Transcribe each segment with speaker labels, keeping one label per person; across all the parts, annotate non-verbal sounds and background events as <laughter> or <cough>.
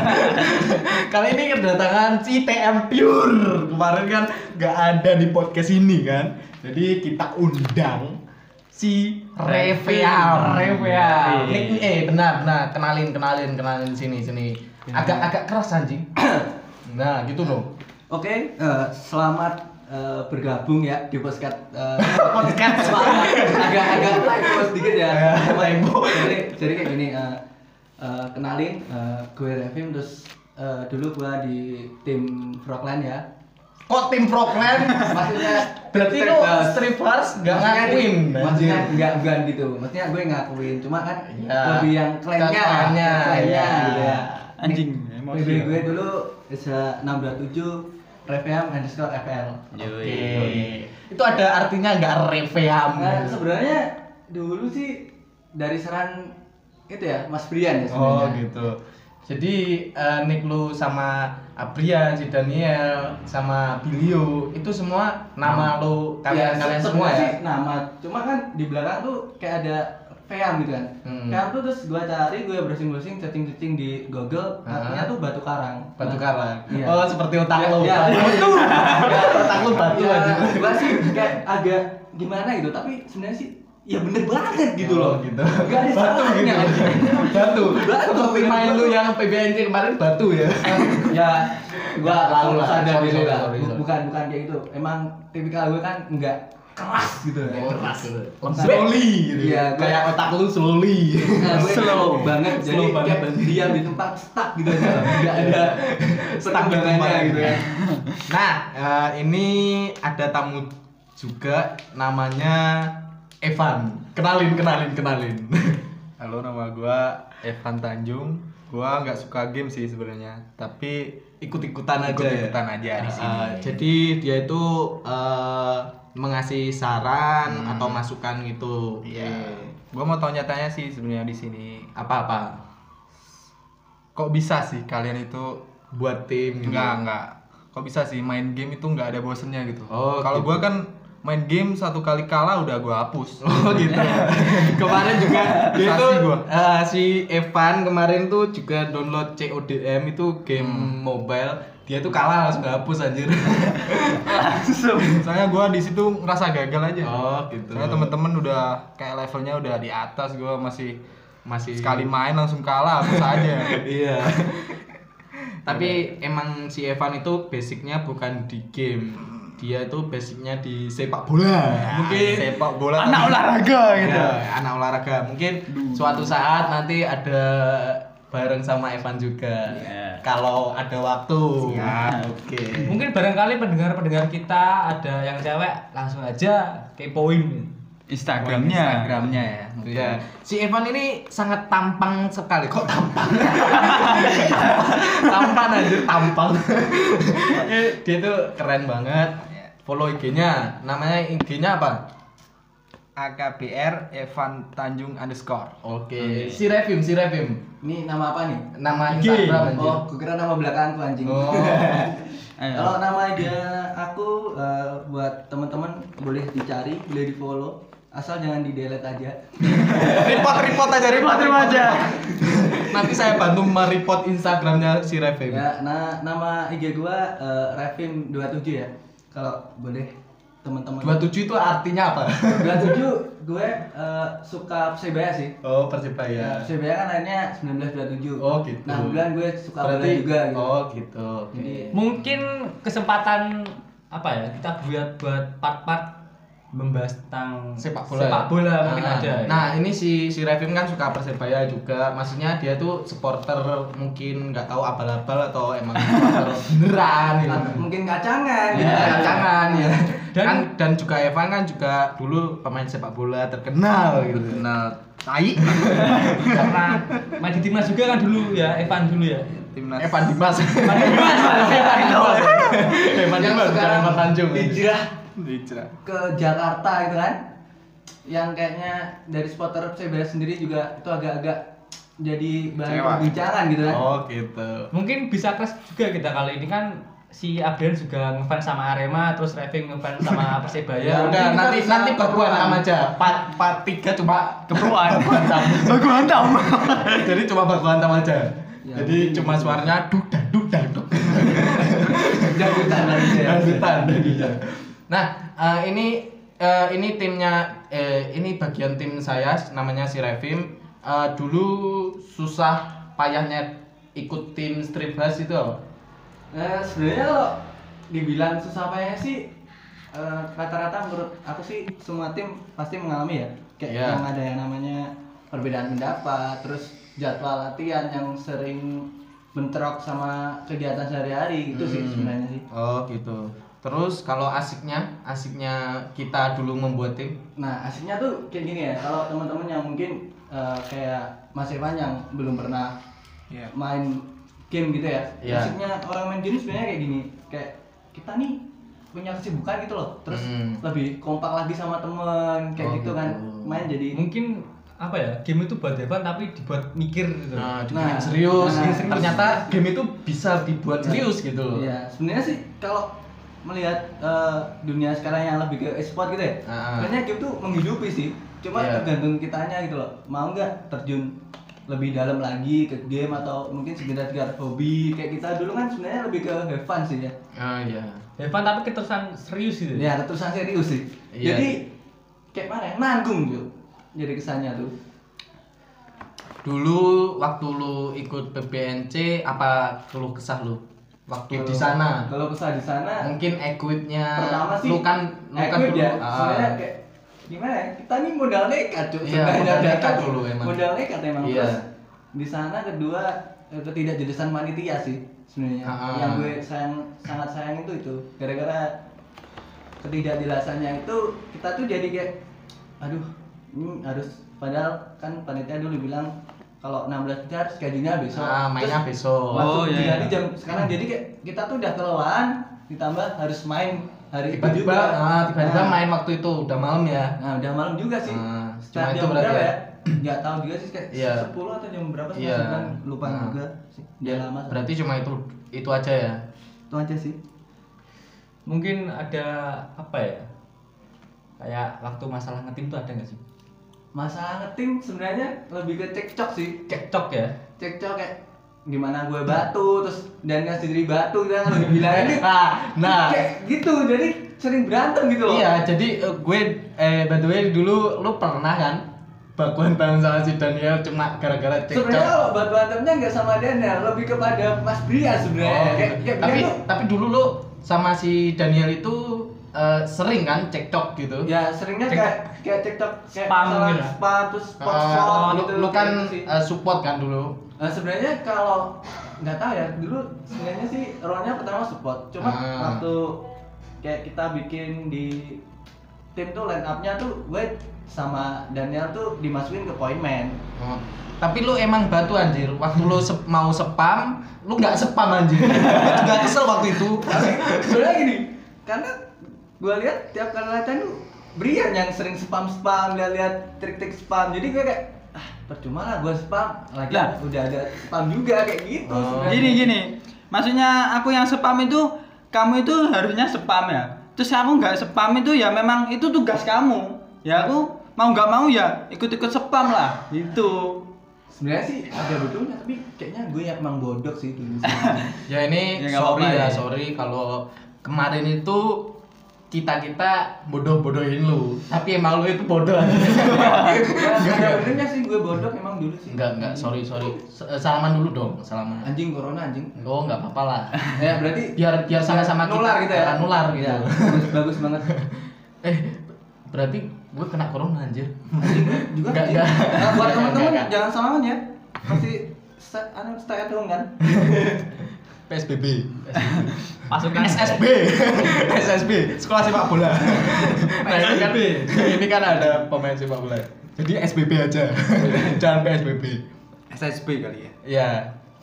Speaker 1: <laughs> Kali ini kedatangan si TM Pure. Kemarin kan nggak ada di podcast ini kan. Jadi kita undang si Reveal.
Speaker 2: Reveal.
Speaker 1: Ini eh benar benar kenalin kenalin kenalin sini sini. Agak agak keras anjing. <clears throat> Nah, gitu dong.
Speaker 2: Oke, eh, selamat eh, bergabung ya di podcast eh, <laughs>
Speaker 1: Podcast. <laughs>
Speaker 2: agak agak typo sedikit ya.
Speaker 1: Ya, typo.
Speaker 2: Jadi jadi kayak gini eh, eh, kenalin eh, gue Revim terus eh, dulu gue di tim Frogland ya.
Speaker 1: Kok tim Frogland?
Speaker 2: Maksudnya
Speaker 1: Berarti lu strippers nggak ngakuin.
Speaker 2: Maksudnya enggak bukan gitu. Maksudnya gue ngakuin, cuma kan
Speaker 1: Ya.
Speaker 2: lebih yang klannya,
Speaker 1: Klannya,
Speaker 2: klannya
Speaker 1: ya.
Speaker 2: gitu ya.
Speaker 3: Anjing, emosi
Speaker 2: nih,
Speaker 3: ya.
Speaker 2: gue dulu bisa 627 Reviam underscore FL.
Speaker 1: Oke. Itu ada artinya nggak Reveam?
Speaker 2: Nah, sebenarnya dulu sih dari saran itu ya Mas Brian ya
Speaker 1: Oh
Speaker 2: sebenarnya.
Speaker 1: gitu. Jadi Nick lu sama Abrian, si Daniel, sama Bilio itu semua nama lu kalian
Speaker 2: Ya,
Speaker 1: kalian
Speaker 2: se-
Speaker 1: semua ya?
Speaker 2: sih nama. Cuma kan di belakang tuh kayak ada Veam gitu kan.
Speaker 1: Hmm.
Speaker 2: Veam tuh terus gue cari, gue browsing-browsing, chatting-chatting di Google, artinya tuh batu karang.
Speaker 1: Batu
Speaker 2: Nah,
Speaker 1: karang.
Speaker 2: Iya.
Speaker 1: Oh seperti otak
Speaker 2: Ya,
Speaker 1: lu.
Speaker 2: ya.
Speaker 1: Batu. Ya, otak lu batu
Speaker 2: ya,
Speaker 1: aja.
Speaker 2: Gua sih kayak agak gimana gitu, tapi sebenarnya sih ya bener banget gitu
Speaker 1: Oh,
Speaker 2: loh.
Speaker 1: gitu.
Speaker 2: Gak ada
Speaker 1: Batu gitu. Batu.
Speaker 2: Batu.
Speaker 1: Seperti main lu yang PBNC kemarin batu ya. <laughs>
Speaker 2: ya gua
Speaker 1: lah.
Speaker 2: sadar
Speaker 1: Sorry,
Speaker 2: gitu lah. bukan bukan kayak gitu emang tipikal gue kan enggak keras gitu
Speaker 1: Oh,
Speaker 2: keras
Speaker 1: Lembut. Slowly gitu.
Speaker 2: Iya, gua-
Speaker 1: Kayak otak lu slowly.
Speaker 2: Nah,
Speaker 3: Slow.
Speaker 2: banget jadi
Speaker 1: Slow banget.
Speaker 2: diam di tempat stuck gitu aja <laughs> nggak ada perkembangannya
Speaker 1: tempat.
Speaker 2: gitu ya <laughs>
Speaker 1: Nah, eh, ini ada tamu juga namanya Evan. Kenalin, kenalin, kenalin. <laughs>
Speaker 3: Halo, nama gua Evan Tanjung. Gua nggak suka game sih sebenarnya, tapi
Speaker 1: Ikut-ikutan aja.
Speaker 3: Ikut-ikutan
Speaker 1: ya?
Speaker 3: aja di
Speaker 1: Eh,
Speaker 3: sini.
Speaker 1: jadi dia itu eh, mengasih saran
Speaker 3: Hmm.
Speaker 1: atau masukan gitu.
Speaker 3: ya,
Speaker 1: Oke.
Speaker 3: gua mau tanya-tanya sih sebenarnya di sini.
Speaker 1: Apa-apa
Speaker 3: Kok bisa sih kalian itu
Speaker 1: buat tim gitu.
Speaker 3: nggak nggak? Kok bisa sih main game itu nggak ada bosennya gitu?
Speaker 1: Oh,
Speaker 3: Kalau
Speaker 1: gitu.
Speaker 3: gua kan main game satu kali kalah udah gua hapus. <laughs>
Speaker 1: Oh gitu. <laughs> kemarin juga <laughs> dia tuh
Speaker 3: gua.
Speaker 1: eh, si Evan kemarin tuh juga download CODM itu game
Speaker 3: Hmm.
Speaker 1: mobile. Dia tuh kalah langsung hapus anjir.
Speaker 3: Soalnya gua di situ ngerasa gagal aja.
Speaker 1: Oh, gitu.
Speaker 3: Soalnya temen-temen udah kayak levelnya udah di atas, gua masih
Speaker 1: Masih
Speaker 3: sekali main langsung kalah hapus aja.
Speaker 1: Iya. Tapi emang si Evan itu basicnya bukan di game. Dia itu basicnya di sepak bola. Mungkin
Speaker 3: sepak bola
Speaker 1: anak
Speaker 3: tapi-
Speaker 1: olahraga gitu. anak olahraga. Mungkin suatu saat nanti ada bareng sama Evan juga.
Speaker 3: Iya.
Speaker 1: Kalau ada waktu.
Speaker 3: Siap.
Speaker 1: Oke.
Speaker 4: Mungkin barangkali pendengar-pendengar kita ada yang cewek langsung aja kepoin.
Speaker 3: Instagramnya.
Speaker 2: Instagramnya ya
Speaker 1: Ya, si Evan ini sangat tampang sekali. Kok tampang? <laughs> tampan aja, tampang. <laughs> Dia tuh keren banget. Follow IG-nya. Namanya IG-nya apa?
Speaker 3: AKBR Evan Tanjung underscore.
Speaker 1: Oke. Si Revim, si Revim.
Speaker 2: ini nama apa nih
Speaker 1: Nama
Speaker 4: IG.
Speaker 1: Instagram anjir.
Speaker 2: oh gue kira nama belakangku anjing
Speaker 1: Oh. <laughs>
Speaker 2: Kalau nama dia aku eh, buat teman-teman boleh dicari, boleh di follow, asal jangan di delete aja. <laughs>
Speaker 1: report, report aja, report, report aja. Nanti saya bantu mereport Instagramnya si Revim.
Speaker 2: Ya, nah nama IG gua eh, Revim 27 ya. Kalau boleh teman-teman.
Speaker 1: 27 itu artinya apa?
Speaker 2: 27 gue eh, suka Persebaya sih.
Speaker 1: Oh,
Speaker 2: Ya,
Speaker 1: Persibaya.
Speaker 2: Persebaya kan akhirnya 1927.
Speaker 1: Oh, gitu.
Speaker 2: Nah, kebetulan gue suka bola
Speaker 1: Berarti
Speaker 2: juga gitu.
Speaker 1: Oh, gitu. Oke.
Speaker 2: Jadi
Speaker 4: Mungkin kesempatan apa ya kita buat buat part-part membahas tentang
Speaker 1: sepak bola.
Speaker 4: sepak bola mungkin
Speaker 1: Nah,
Speaker 4: ada. ya.
Speaker 1: Nah, ini si si Revim kan suka Persebaya juga. Maksudnya dia tuh supporter mungkin nggak tahu abal-abal atau emang <laughs> supporter beneran gitu.
Speaker 2: Mungkin kacangan
Speaker 1: Ya,
Speaker 2: gitu kan.
Speaker 1: jangan ya. Dan,
Speaker 4: Dan-
Speaker 1: dan juga Evan kan juga dulu pemain sepak bola terkenal gitu.
Speaker 3: Kenal tai
Speaker 4: karena main di timnas juga kan dulu ya Evan dulu ya.
Speaker 3: timnas.
Speaker 1: Evan Dimas.
Speaker 4: Evan Dimas, Evan Dimas.
Speaker 1: Evan Dimas
Speaker 2: sekarang
Speaker 1: Evan Tanjung.
Speaker 2: hijrah
Speaker 3: Hijrah.
Speaker 2: Ke Jakarta gitu kan. Yang kayaknya dari supporter Persebaya sendiri juga itu agak-agak jadi bahan perbincangan gitu kan.
Speaker 1: Oh, gitu.
Speaker 4: Mungkin bisa kelas juga kita kali ini kan si Abdian juga ngefans sama Arema terus Reving ngefans sama <laughs> Persebaya.
Speaker 1: Ya udah nanti nanti baku hantam
Speaker 2: keperluan.
Speaker 1: aja. Part part tiga cuma keperluan. Hantam. baku hantam. Jadi cuma baku hantam aja.
Speaker 2: Ya,
Speaker 1: Jadi
Speaker 2: mungkin
Speaker 1: cuma
Speaker 2: gitu.
Speaker 1: suaranya duk dan duk dan duk.
Speaker 2: Dangdutan <laughs> lagi ya.
Speaker 1: Dangdutan, dangdutan. Nah, eh, ini eh, ini timnya eh, ini bagian tim saya namanya si Revim. Eh, dulu susah payahnya ikut tim strip bass itu apa?
Speaker 2: Nah, sebenarnya kalau dibilang susah payah sih eh, rata-rata menurut aku sih semua tim pasti mengalami ya. Kayak
Speaker 1: Iya.
Speaker 2: yang ada yang namanya perbedaan pendapat, terus jadwal latihan yang sering bentrok sama kegiatan sehari-hari gitu sih
Speaker 1: Hmm.
Speaker 2: sebenarnya sih.
Speaker 1: Oh, gitu. Terus kalau asiknya, asiknya kita dulu membuat tim.
Speaker 2: Nah, aslinya tuh kayak gini ya. Kalau teman-teman yang mungkin eh, kayak Mas Evan yang belum pernah
Speaker 1: Iya.
Speaker 2: main game gitu ya.
Speaker 1: Iya.
Speaker 2: Asiknya orang main game sebenarnya kayak gini. Kayak kita nih punya kesibukan gitu loh. Terus
Speaker 1: Hmm.
Speaker 2: lebih kompak lagi sama temen kayak
Speaker 1: Oh,
Speaker 2: gitu kan.
Speaker 1: gitu.
Speaker 2: Main jadi
Speaker 4: Mungkin apa ya? Game itu buat Evan tapi dibuat mikir gitu.
Speaker 1: Nah,
Speaker 2: Nah,
Speaker 1: dibikin serius.
Speaker 2: nah,
Speaker 1: Serius. Ternyata game itu bisa dibuat serius gitu loh.
Speaker 2: Iya, sebenarnya sih kalau melihat eh, dunia sekarang yang lebih ke e-sport gitu ya.
Speaker 1: Ah.
Speaker 2: Sebenarnya game tuh menghidupi sih. Cuma
Speaker 1: Iya.
Speaker 2: tergantung kitanya gitu loh. Mau nggak terjun lebih dalam lagi ke game atau mungkin sekedar sekedar hobi kayak kita dulu kan sebenarnya lebih ke have fun sih ya.
Speaker 1: Ah, iya.
Speaker 4: Evan tapi keterusan serius gitu.
Speaker 2: Ya, keterusan serius sih.
Speaker 1: Iya.
Speaker 2: Jadi kayak mana ya? Nanggung tuh. Jadi kesannya tuh.
Speaker 1: Dulu waktu lu ikut PBNC apa keluh kesah lu? Waktu di sana.
Speaker 2: Kalau kesah di sana
Speaker 1: Mungkin equipnya
Speaker 2: pertama sih
Speaker 1: lu kan lu kan dulu
Speaker 2: ya
Speaker 1: ah.
Speaker 2: sebenarnya kayak gimana ya kita nih modal nekat cuy
Speaker 1: Iya, modal nekat dulu emang.
Speaker 2: modal nekat emang
Speaker 1: Iya.
Speaker 2: terus di sana kedua eh, ketidakjelasan panitia sih sebenarnya
Speaker 1: Ah.
Speaker 2: yang gue sayang sangat sayang itu itu gara-gara ketidakjelasannya itu kita tuh jadi kayak aduh ini harus padahal kan panitia dulu bilang kalau 16 kita harus gajinya besok
Speaker 1: Ah, mainnya
Speaker 2: Terus
Speaker 1: besok.
Speaker 2: waktu
Speaker 4: Oh, iya, iya.
Speaker 2: jam sekarang jadi kayak kita tuh udah kelelahan ditambah harus main hari itu
Speaker 1: Tiba-tiba
Speaker 2: juga.
Speaker 1: ah, tiba-tiba
Speaker 2: Nah,
Speaker 1: main waktu itu udah malam ya.
Speaker 2: Nah, udah malam juga sih.
Speaker 1: Ah,
Speaker 2: Setelah
Speaker 1: cuma itu
Speaker 2: jam
Speaker 1: berarti
Speaker 2: berapa
Speaker 1: ya?
Speaker 2: ya? Nggak tahu juga sih kayak
Speaker 1: Iya.
Speaker 2: 10 atau jam berapa sih
Speaker 1: Iya.
Speaker 2: kan lupa
Speaker 1: Nah.
Speaker 2: juga sih. Udah lama.
Speaker 1: Berarti cuma itu itu aja ya.
Speaker 2: itu aja sih.
Speaker 4: Mungkin ada apa ya? Kayak waktu masalah ngetim tuh ada nggak sih?
Speaker 2: Masalah ngetim sebenarnya lebih ke cekcok sih.
Speaker 4: Cekcok ya.
Speaker 2: Cekcok kayak gimana gue batu terus dan ngasih diri batu kan lebih bilang ini <laughs>
Speaker 1: Nah, nah
Speaker 2: kayak gitu jadi sering berantem gitu loh.
Speaker 1: Iya, jadi eh, gue eh by the way dulu lu pernah kan bakuan bareng sama si Daniel cuma gara-gara cekcok.
Speaker 2: Sebenarnya kalau batu batemnya nggak sama Daniel, lebih kepada Mas Bria sebenarnya.
Speaker 1: Oh,
Speaker 2: kayak,
Speaker 1: gitu.
Speaker 2: kayak
Speaker 1: tapi
Speaker 2: tuh
Speaker 1: tapi dulu lu sama si Daniel itu eh, sering kan cekcok gitu.
Speaker 2: ya seringnya
Speaker 4: Cek-
Speaker 2: kayak kayak TikTok kayak
Speaker 4: Spam gitu.
Speaker 2: spam terus
Speaker 1: Eh, lu,
Speaker 2: gitu
Speaker 1: lu kan
Speaker 2: gitu
Speaker 1: eh, support kan dulu.
Speaker 2: Nah, sebenarnya kalau nggak tahu ya dulu sebenarnya sih role-nya pertama support cuma
Speaker 1: Ah.
Speaker 2: waktu kayak kita bikin di tim tuh line up-nya tuh gue sama Daniel tuh dimasukin ke point man
Speaker 1: Oh. Tapi lu emang batu anjir. Waktu lu sep- mau spam, lu nggak spam anjir. <laughs> Gue juga kesel waktu itu.
Speaker 2: sebenarnya gini karena gue lihat tiap kali latihan tuh Brian yang sering spam spam lihat-lihat trik-trik spam jadi gue kayak ah percuma lah gue spam lagi
Speaker 5: Lah.
Speaker 2: udah ada spam juga kayak gitu
Speaker 1: Oh.
Speaker 5: Gini gini, maksudnya aku yang spam itu kamu itu harusnya spam ya. Terus aku nggak spam itu ya memang itu tugas kamu. Ya aku mau nggak mau ya ikut-ikut spam lah. Itu.
Speaker 2: sebenarnya sih ada betulnya tapi kayaknya gue yang emang bodoh sih dulu sih. <laughs>
Speaker 1: Ya ini
Speaker 5: Ya,
Speaker 1: sorry
Speaker 5: apa-apa
Speaker 1: ya,
Speaker 5: ya.
Speaker 1: sorry kalau kemarin itu kita kita bodoh-bodohin lu. Tapi emang lu itu bodoh.
Speaker 2: ya, <laughs>
Speaker 1: Enggak,
Speaker 2: ada benernya sih gue bodoh emang dulu sih
Speaker 1: Enggak, enggak, sorry, sorry. Salaman dulu dong, salaman.
Speaker 2: anjing corona anjing
Speaker 1: Oh, enggak apa-apa lah.
Speaker 2: ya berarti
Speaker 1: Biar biar sama-sama kita
Speaker 2: nular gitu ya
Speaker 1: nular gitu.
Speaker 2: Ya, bagus, bagus banget <laughs>
Speaker 1: Eh, berarti gue kena corona anjir.
Speaker 2: anjing gue juga
Speaker 1: Enggak, enggak.
Speaker 2: Nah, buat
Speaker 1: enggak,
Speaker 2: jangan salaman ya pasti anu stay at home kan <laughs>
Speaker 1: PSBB.
Speaker 4: Pasukan <laughs>
Speaker 1: SSB. SSB, <laughs> Sekolah Sepak Bola. nah, ini kan ini kan ada pemain sepak bola. Jadi SBB aja. <laughs> Jangan PSBB.
Speaker 5: SSB kali ya.
Speaker 1: Iya.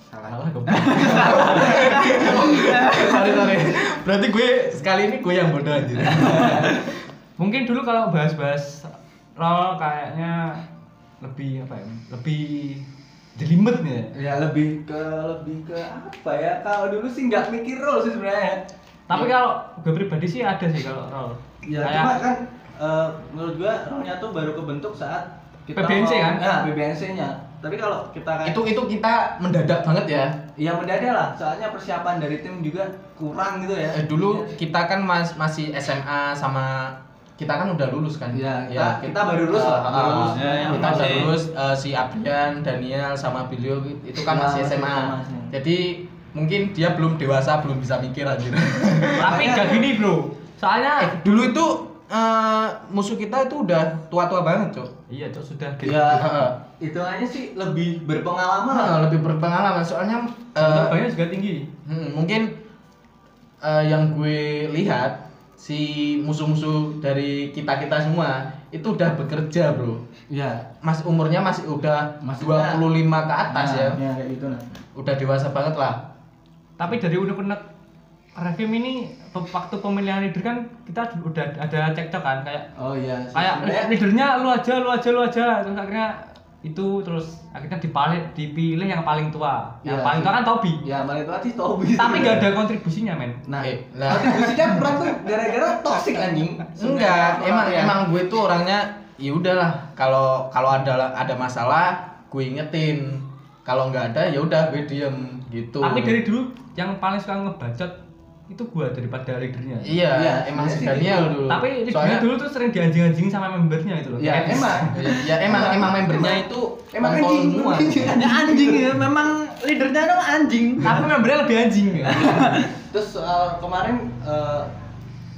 Speaker 1: Salah. sorry, sorry. Berarti gue sekali ini gue yang bodoh anjir.
Speaker 4: Mungkin dulu kalau bahas-bahas role kayaknya lebih apa ya? Lebih jelimet nih ya.
Speaker 2: ya lebih ke lebih ke apa ya kalau dulu sih nggak mikir role sih sebenarnya
Speaker 4: Tapi kalau gue pribadi sih ada sih kalau role.
Speaker 2: ya
Speaker 4: Kayak-
Speaker 2: cuma kan eh, menurut gua role-nya tuh baru kebentuk saat
Speaker 4: PBNC kan?
Speaker 2: Nah, PBNC-nya. tapi kalau kita kayak
Speaker 1: Itu itu kita mendadak banget ya.
Speaker 2: ya mendadak lah soalnya persiapan dari tim juga kurang gitu ya
Speaker 1: Eh, dulu kita kan mas, masih SMA sama kita kan udah lulus kan?
Speaker 2: Iya, kita- kita baru lulus
Speaker 1: eh,
Speaker 2: lah,
Speaker 1: eh,
Speaker 2: baru lulus.
Speaker 5: Ya, yang
Speaker 1: kita udah
Speaker 5: masih-
Speaker 1: lulus eh, si Abrian, Daniel sama Bilio itu kan
Speaker 2: Ya,
Speaker 1: masih
Speaker 2: masih
Speaker 1: SMA.
Speaker 2: SMA sih.
Speaker 1: Jadi mungkin dia belum dewasa, belum bisa mikir anjir. <laughs>
Speaker 4: Tapi gak gini bro. Soalnya
Speaker 1: eh, dulu itu eh, musuh kita itu udah tua-tua banget, Cok.
Speaker 4: iya cok sudah
Speaker 2: ya
Speaker 1: Heeh. <laughs>
Speaker 2: itu aja sih lebih berpengalaman
Speaker 1: Nah, lebih berpengalaman soalnya eh,
Speaker 4: banyak juga tinggi.
Speaker 1: Hmm, mungkin eh, yang gue lihat si musuh-musuh dari kita kita semua itu udah bekerja bro.
Speaker 2: Ya
Speaker 1: mas umurnya masih udah
Speaker 2: Maksudnya-
Speaker 1: 25 ke atas ya.
Speaker 2: ya kayak gitu nah
Speaker 1: udah dewasa banget lah.
Speaker 4: Tapi dari unek-unek Revim ini waktu pemilihan leader kan kita udah ada cekcok kan kayak
Speaker 2: oh iya.
Speaker 4: kayak
Speaker 2: sebenarnya-
Speaker 4: leadernya lu aja lu aja lu aja. Terus akhirnya itu terus akhirnya dipilih dipilih yang paling tua. Yang
Speaker 2: Iya,
Speaker 4: paling tua kan Tobi
Speaker 2: ya paling tua sih Tobi
Speaker 4: tapi gak ada kontribusinya men.
Speaker 2: Nah
Speaker 1: Eh, lah.
Speaker 2: kontribusinya kurang tuh gara-gara toxic anjing.
Speaker 1: Enggak emang
Speaker 2: ya.
Speaker 1: emang gue tuh orangnya ya udahlah. Kalau kalau ada ada masalah gue ingetin. Kalau nggak ada ya udah gue diem gitu.
Speaker 4: Tapi dari dulu yang paling suka ngebacot itu gua daripada leadernya
Speaker 1: iya,
Speaker 2: Iya,
Speaker 1: emang si
Speaker 2: sebenarnya sih
Speaker 1: Daniel
Speaker 2: gitu.
Speaker 1: dulu
Speaker 4: tapi leadernya
Speaker 1: Soalnya-
Speaker 4: dulu tuh sering dianjing-anjingin sama membernya itu loh
Speaker 2: ya emang
Speaker 1: ya emang emang membernya itu
Speaker 2: emang anjing
Speaker 1: semua. <laughs>
Speaker 5: Ya anjing ya, memang leadernya itu anjing.
Speaker 4: tapi membernya lebih anjing ya <laughs>
Speaker 2: terus soal kemarin eh,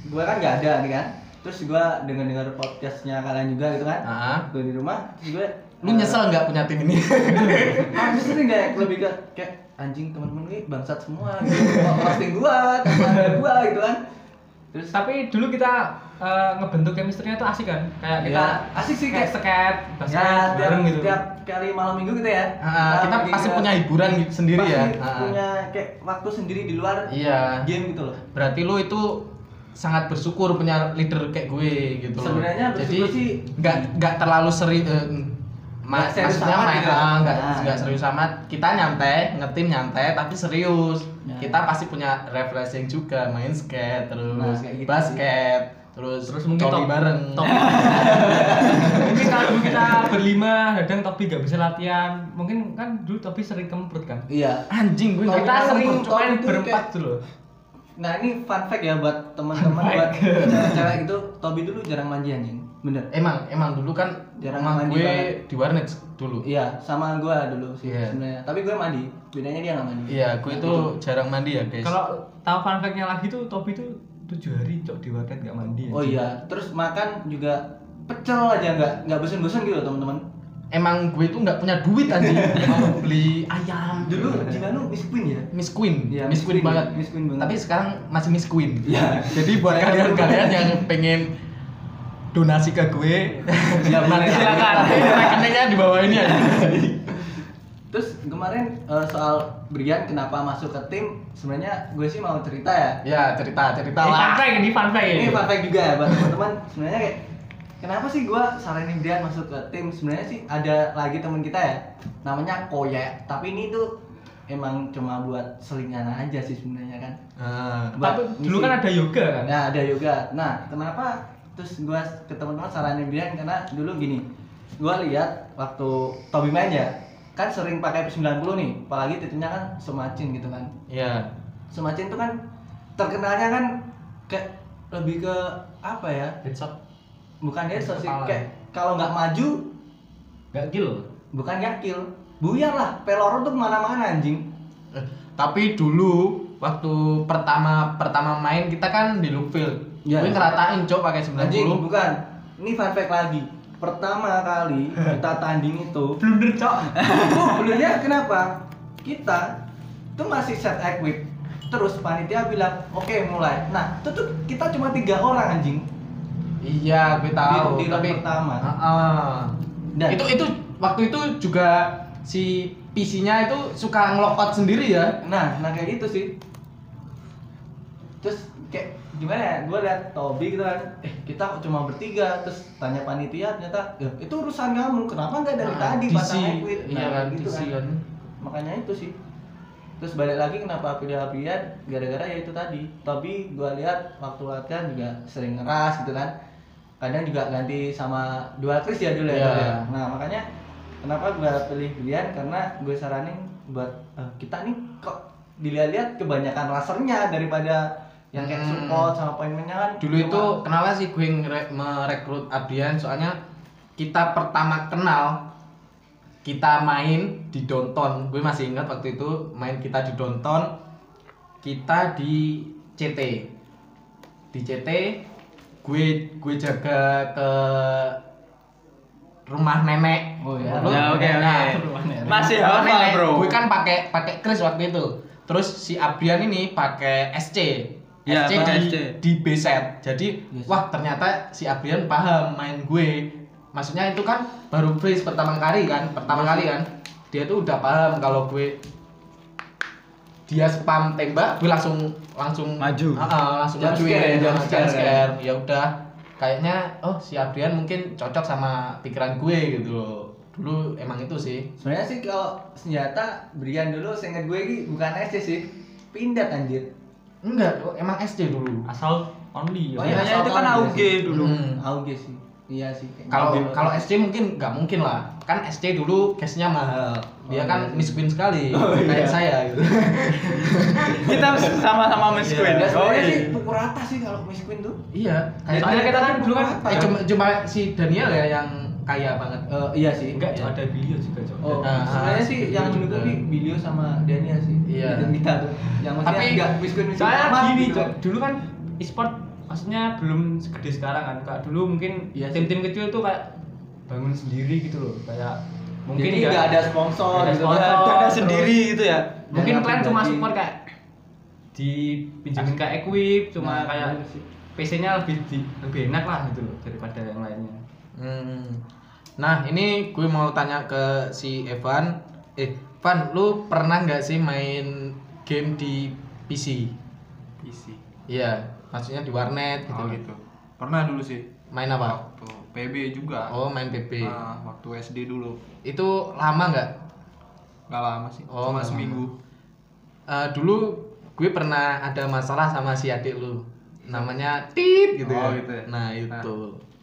Speaker 2: gua kan nggak ada nih kan terus gua dengar dengar podcastnya kalian juga gitu kan
Speaker 1: Ah.
Speaker 2: gua di rumah terus gue
Speaker 1: Lu nyesel nggak punya tim ini? <laughs>
Speaker 2: aku sering kayak lebih ke kayak anjing teman-teman ini bangsat semua gitu roasting gua teman gua gitu kan terus
Speaker 4: tapi dulu kita eh, ngebentuk chemistry-nya tuh asik kan kayak kita
Speaker 2: Ya, asik sih,
Speaker 4: kayak
Speaker 2: kayak-
Speaker 4: sket basket
Speaker 2: ya tiap,
Speaker 4: bareng gitu
Speaker 2: tiap kali malam minggu gitu ya
Speaker 1: Ah, kita pasti punya hiburan gitu sendiri ya.
Speaker 2: pasti
Speaker 1: Ah.
Speaker 2: punya kayak waktu sendiri di luar
Speaker 1: Iya.
Speaker 2: game gitu loh
Speaker 1: Berarti lu itu sangat bersyukur punya leader kayak gue gitu. loh.
Speaker 2: Sebenarnya bersyukur
Speaker 1: Jadi
Speaker 2: sih-
Speaker 1: nggak nggak terlalu seri ma-
Speaker 2: Nggak serius
Speaker 1: maksudnya
Speaker 2: amat
Speaker 1: main
Speaker 2: gitu.
Speaker 1: ah, nggak
Speaker 2: Nah.
Speaker 1: nggak serius amat. Kita nyantai, ngetim nyantai tapi serius.
Speaker 2: Nah.
Speaker 1: Kita pasti punya refreshing juga, main skate terus
Speaker 2: Nah, gitu
Speaker 1: basket terus
Speaker 4: terus mungkin
Speaker 1: coli
Speaker 4: top-
Speaker 1: bareng.
Speaker 4: top. <laughs> mungkin kalau dulu kita berlima kadang Topi gak bisa latihan mungkin kan dulu Topi sering kemprut kan
Speaker 2: iya
Speaker 1: Anjing gue
Speaker 4: kita sering
Speaker 2: Topi
Speaker 4: main
Speaker 2: itu
Speaker 4: berempat dulu
Speaker 2: nah ini fun fact ya buat <laughs> teman-teman buat cewek-cewek gitu Tobi dulu jarang mandi anjing bener
Speaker 1: Emang emang dulu kan
Speaker 2: Jarang mandi
Speaker 1: gue
Speaker 2: banget.
Speaker 1: di warnet dulu.
Speaker 2: iya sama gua dulu sih
Speaker 1: Iya.
Speaker 2: sebenarnya tapi gue mandi bedanya dia nggak mandi
Speaker 1: Iya, gue
Speaker 2: Nah,
Speaker 1: itu
Speaker 2: gitu.
Speaker 1: jarang mandi ya, guys.
Speaker 4: kalau tahu fun fact-nya lagi tuh Topi tuh tujuh hari cok di warnet gak mandi
Speaker 2: oh iya terus makan juga pecel aja nggak nggak bosan-bosan gitu teman-teman
Speaker 1: emang gue itu nggak punya duit anjing <laughs> mau beli ayam
Speaker 2: dulu Jinanu Miss Queen ya
Speaker 1: Miss Queen
Speaker 2: Iya,
Speaker 1: Miss Queen
Speaker 2: Queen,
Speaker 1: banget
Speaker 2: Miss Queen banget.
Speaker 1: tapi sekarang masih Miss Queen
Speaker 2: Iya.
Speaker 1: jadi buat
Speaker 2: Saya
Speaker 1: kalian
Speaker 2: belum-
Speaker 1: kalian yang pengen donasi ke gue.
Speaker 2: Ya,
Speaker 1: nanti silakan. Rekeningnya di bawah ini ya
Speaker 2: terus kemarin eh, soal Brian kenapa masuk ke tim sebenarnya gue sih mau cerita ya.
Speaker 1: Ya cerita cerita
Speaker 4: ini fun
Speaker 1: lah
Speaker 4: fact ini fun fact.
Speaker 2: Ini fun fact juga ya buat teman-teman. Sebenarnya kayak kenapa sih gue saranin Brian masuk ke tim? Sebenarnya sih ada lagi teman kita ya namanya Koye tapi ini tuh emang cuma buat selingan aja sih sebenarnya kan.
Speaker 1: Ah,
Speaker 4: tapi dulu kan ada yoga kan?
Speaker 2: Nah, ada yoga. Nah, kenapa terus gua ke teman-teman saranin Brian karena dulu gini. Gua lihat waktu Tobi main ya, kan sering pakai P90 nih, apalagi titiknya kan semacin gitu kan.
Speaker 1: iya
Speaker 2: Semacin itu kan terkenalnya kan kayak lebih ke apa ya?
Speaker 4: headshot
Speaker 2: Bukan dia sih kayak kalau nggak maju
Speaker 4: gak kill
Speaker 2: bukan nggak kill. Buyar lah, peloro tuh ke mana-mana anjing.
Speaker 1: Eh, tapi dulu waktu pertama pertama main kita kan di Lookfield
Speaker 2: Iya.
Speaker 1: gue ngeratain cok pakai 90
Speaker 2: Anjing, bukan. Ini fun fact lagi. Pertama kali <laughs> kita tanding itu
Speaker 4: blunder cok <laughs>
Speaker 2: itu benernya kenapa kita tuh masih set equip terus panitia bilang oke mulai nah itu tuh kita cuma tiga orang anjing
Speaker 1: Iya, gue tahu.
Speaker 2: Di- di round pertama.
Speaker 1: Heeh.
Speaker 2: Dan-
Speaker 1: itu itu waktu itu juga si PC-nya itu suka ngelokot sendiri ya.
Speaker 2: nah nah kayak gitu sih terus kayak gimana ya? Gue liat Tobi gitu kan eh kita kok cuma bertiga? Terus tanya panitia ternyata ya, itu urusan kamu. Kenapa nggak dari
Speaker 1: Ah,
Speaker 2: tadi
Speaker 1: DC.
Speaker 2: pasang equip
Speaker 1: Iya kan,
Speaker 2: gitu
Speaker 1: DC kan.
Speaker 2: makanya itu sih. Terus balik lagi kenapa pilih Aprian gara-gara ya itu tadi. Tobi gua lihat waktu latihan juga sering ngeras gitu kan. Kadang juga ganti sama dua Chris ya dulu ya
Speaker 1: Iya.
Speaker 2: Ya. nah makanya kenapa gue pilih Brian karena gue saranin buat eh, kita nih kok dilihat-lihat kebanyakan rasernya daripada yang kayak
Speaker 1: Hmm.
Speaker 2: support sama poinnya kan
Speaker 1: Dulu
Speaker 2: cuma-
Speaker 1: itu kenapa sih gue merekrut Abrian soalnya kita pertama kenal kita main di Donton. Gue masih ingat waktu itu main kita di Donton. Kita di CT. Di CT gue gue jaga ke rumah nenek.
Speaker 2: Oh iya.
Speaker 1: Lu-
Speaker 5: Ya, oke, oke.
Speaker 1: Nah,
Speaker 5: Masih hafal,
Speaker 1: nenek.
Speaker 5: bro.
Speaker 1: Gue kan pakai pakai kris waktu itu. Terus si Abrian ini pakai SC.
Speaker 5: Ya,
Speaker 1: SC di,
Speaker 5: SC.
Speaker 1: di B set. Jadi,
Speaker 2: Yes.
Speaker 1: wah ternyata si Abrian paham main gue. Maksudnya itu kan baru freeze pertama kali kan, pertama
Speaker 2: Yes.
Speaker 1: kali kan. Dia tuh udah paham kalau gue dia spam tembak, gue langsung langsung
Speaker 5: Maju.
Speaker 1: Ah, ah, langsung
Speaker 2: scare,
Speaker 1: scare,
Speaker 2: scare.
Speaker 1: Ya udah, kayaknya oh si Abrian mungkin cocok sama pikiran gue gitu loh. Dulu emang itu sih.
Speaker 2: sebenarnya sih kalau senjata Brian dulu seingat gue ini bukan SC sih pindah anjir
Speaker 1: Enggak, emang SD dulu.
Speaker 4: Asal only.
Speaker 2: Oh,
Speaker 4: ya.
Speaker 2: iya.
Speaker 5: Kayaknya itu kan
Speaker 2: Asal
Speaker 5: AUG
Speaker 2: sih.
Speaker 5: dulu.
Speaker 1: Hmm.
Speaker 2: AUG sih iya sih.
Speaker 1: Kalau
Speaker 2: Dulu.
Speaker 1: kalau SD mungkin nggak mungkin lah. Kan SD dulu cashnya mahal. Dia
Speaker 2: Oh,
Speaker 1: kan
Speaker 2: iya sih.
Speaker 1: miskin sekali, <laughs>
Speaker 2: Oh,
Speaker 1: kayak
Speaker 2: iya.
Speaker 1: saya gitu. <laughs>
Speaker 5: Kita sama-sama Miss Queen.
Speaker 2: Iya,
Speaker 5: Oh,
Speaker 2: sebenarnya
Speaker 5: iya.
Speaker 2: sih pukul rata sih kalau Miss Queen tuh
Speaker 1: iya, kayak
Speaker 4: Soalnya kita kan dulu kan
Speaker 1: eh, cuma cuma si Daniel ya yang kaya banget.
Speaker 2: Eh, iya sih
Speaker 4: enggak Cok, ada Bilio juga Cok.
Speaker 2: Oh,
Speaker 1: Ah,
Speaker 2: sebenarnya sih
Speaker 1: Bilio
Speaker 2: yang nih Bilio sama Daniel sih.
Speaker 1: Iya.
Speaker 2: Dan kita tuh. Yang maksudnya
Speaker 1: Tapi-
Speaker 2: enggak miskin miskin
Speaker 4: Soalnya
Speaker 2: amat
Speaker 4: gini
Speaker 2: gitu
Speaker 4: Cok, dulu kan e-sport maksudnya belum segede sekarang kan. Kayak dulu mungkin
Speaker 2: Iya
Speaker 4: tim-tim kecil tuh kayak bangun sendiri gitu loh. Kayak mungkin
Speaker 2: Jadi
Speaker 4: nggak-
Speaker 2: enggak ada sponsor
Speaker 4: ada
Speaker 2: gitu.
Speaker 4: sponsor.
Speaker 5: Dana
Speaker 4: terus
Speaker 5: sendiri gitu ya.
Speaker 4: Mungkin
Speaker 2: Dana
Speaker 4: kalian cuma support kayak dipinjemin kayak equip, cuma
Speaker 2: Nah,
Speaker 4: kayak
Speaker 2: sih.
Speaker 4: PC-nya lebih di- lebih enak lah gitu loh daripada yang lainnya.
Speaker 1: Hmm. Nah, ini gue mau tanya ke si Evan. Eh, Van, lu pernah nggak sih main game di PC?
Speaker 3: PC.
Speaker 1: Iya, maksudnya di warnet gitu.
Speaker 3: Oh gitu. Pernah dulu sih.
Speaker 1: Main apa?
Speaker 3: Waktu PB juga.
Speaker 1: Oh, main PP.
Speaker 3: Nah, waktu SD dulu.
Speaker 1: Itu lama nggak?
Speaker 3: Nggak lama sih.
Speaker 1: Oh,
Speaker 3: Cuma seminggu.
Speaker 1: Eh, dulu gue pernah ada masalah sama si adik lu. Namanya Tit gitu.
Speaker 3: Oh,
Speaker 1: ya.
Speaker 3: gitu ya.
Speaker 1: Nah, itu.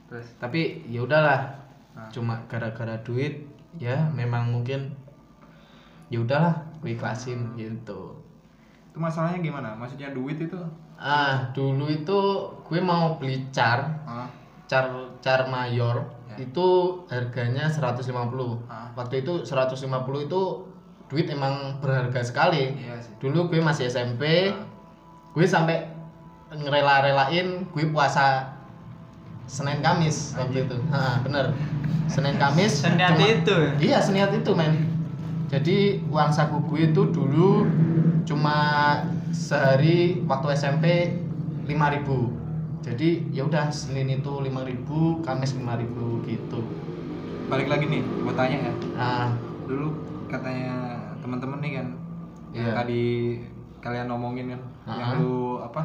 Speaker 3: Terus
Speaker 1: Tapi ya udahlah.
Speaker 3: Nah.
Speaker 1: Cuma gara-gara duit ya memang mungkin ya udahlah gue ikhlasin gitu.
Speaker 3: itu masalahnya gimana? Maksudnya duit itu?
Speaker 1: Ah, dulu itu gue mau beli car,
Speaker 3: Ah,
Speaker 1: car car mayor
Speaker 3: Ya.
Speaker 1: itu harganya 150.
Speaker 3: Ah.
Speaker 1: Waktu itu 150 itu duit emang berharga sekali.
Speaker 3: iya sih.
Speaker 1: Dulu gue masih SMP,
Speaker 3: Ah.
Speaker 1: gue sampai ngerela-relain gue puasa Senin Kamis waktu itu. Ha, bener. Senin Kamis.
Speaker 5: Seniat
Speaker 1: cuma-
Speaker 5: itu.
Speaker 1: Iya, seniat itu, men. Jadi uang saku gue itu dulu cuma sehari waktu SMP 5000 Jadi ya udah Senin itu 5000 Kamis 5000 gitu.
Speaker 3: Balik lagi nih, gue tanya ya.
Speaker 1: Nah,
Speaker 3: Dulu katanya teman-teman nih kan, yang
Speaker 1: Iya.
Speaker 3: tadi kalian ngomongin kan, yang
Speaker 1: Ah.
Speaker 3: lu apa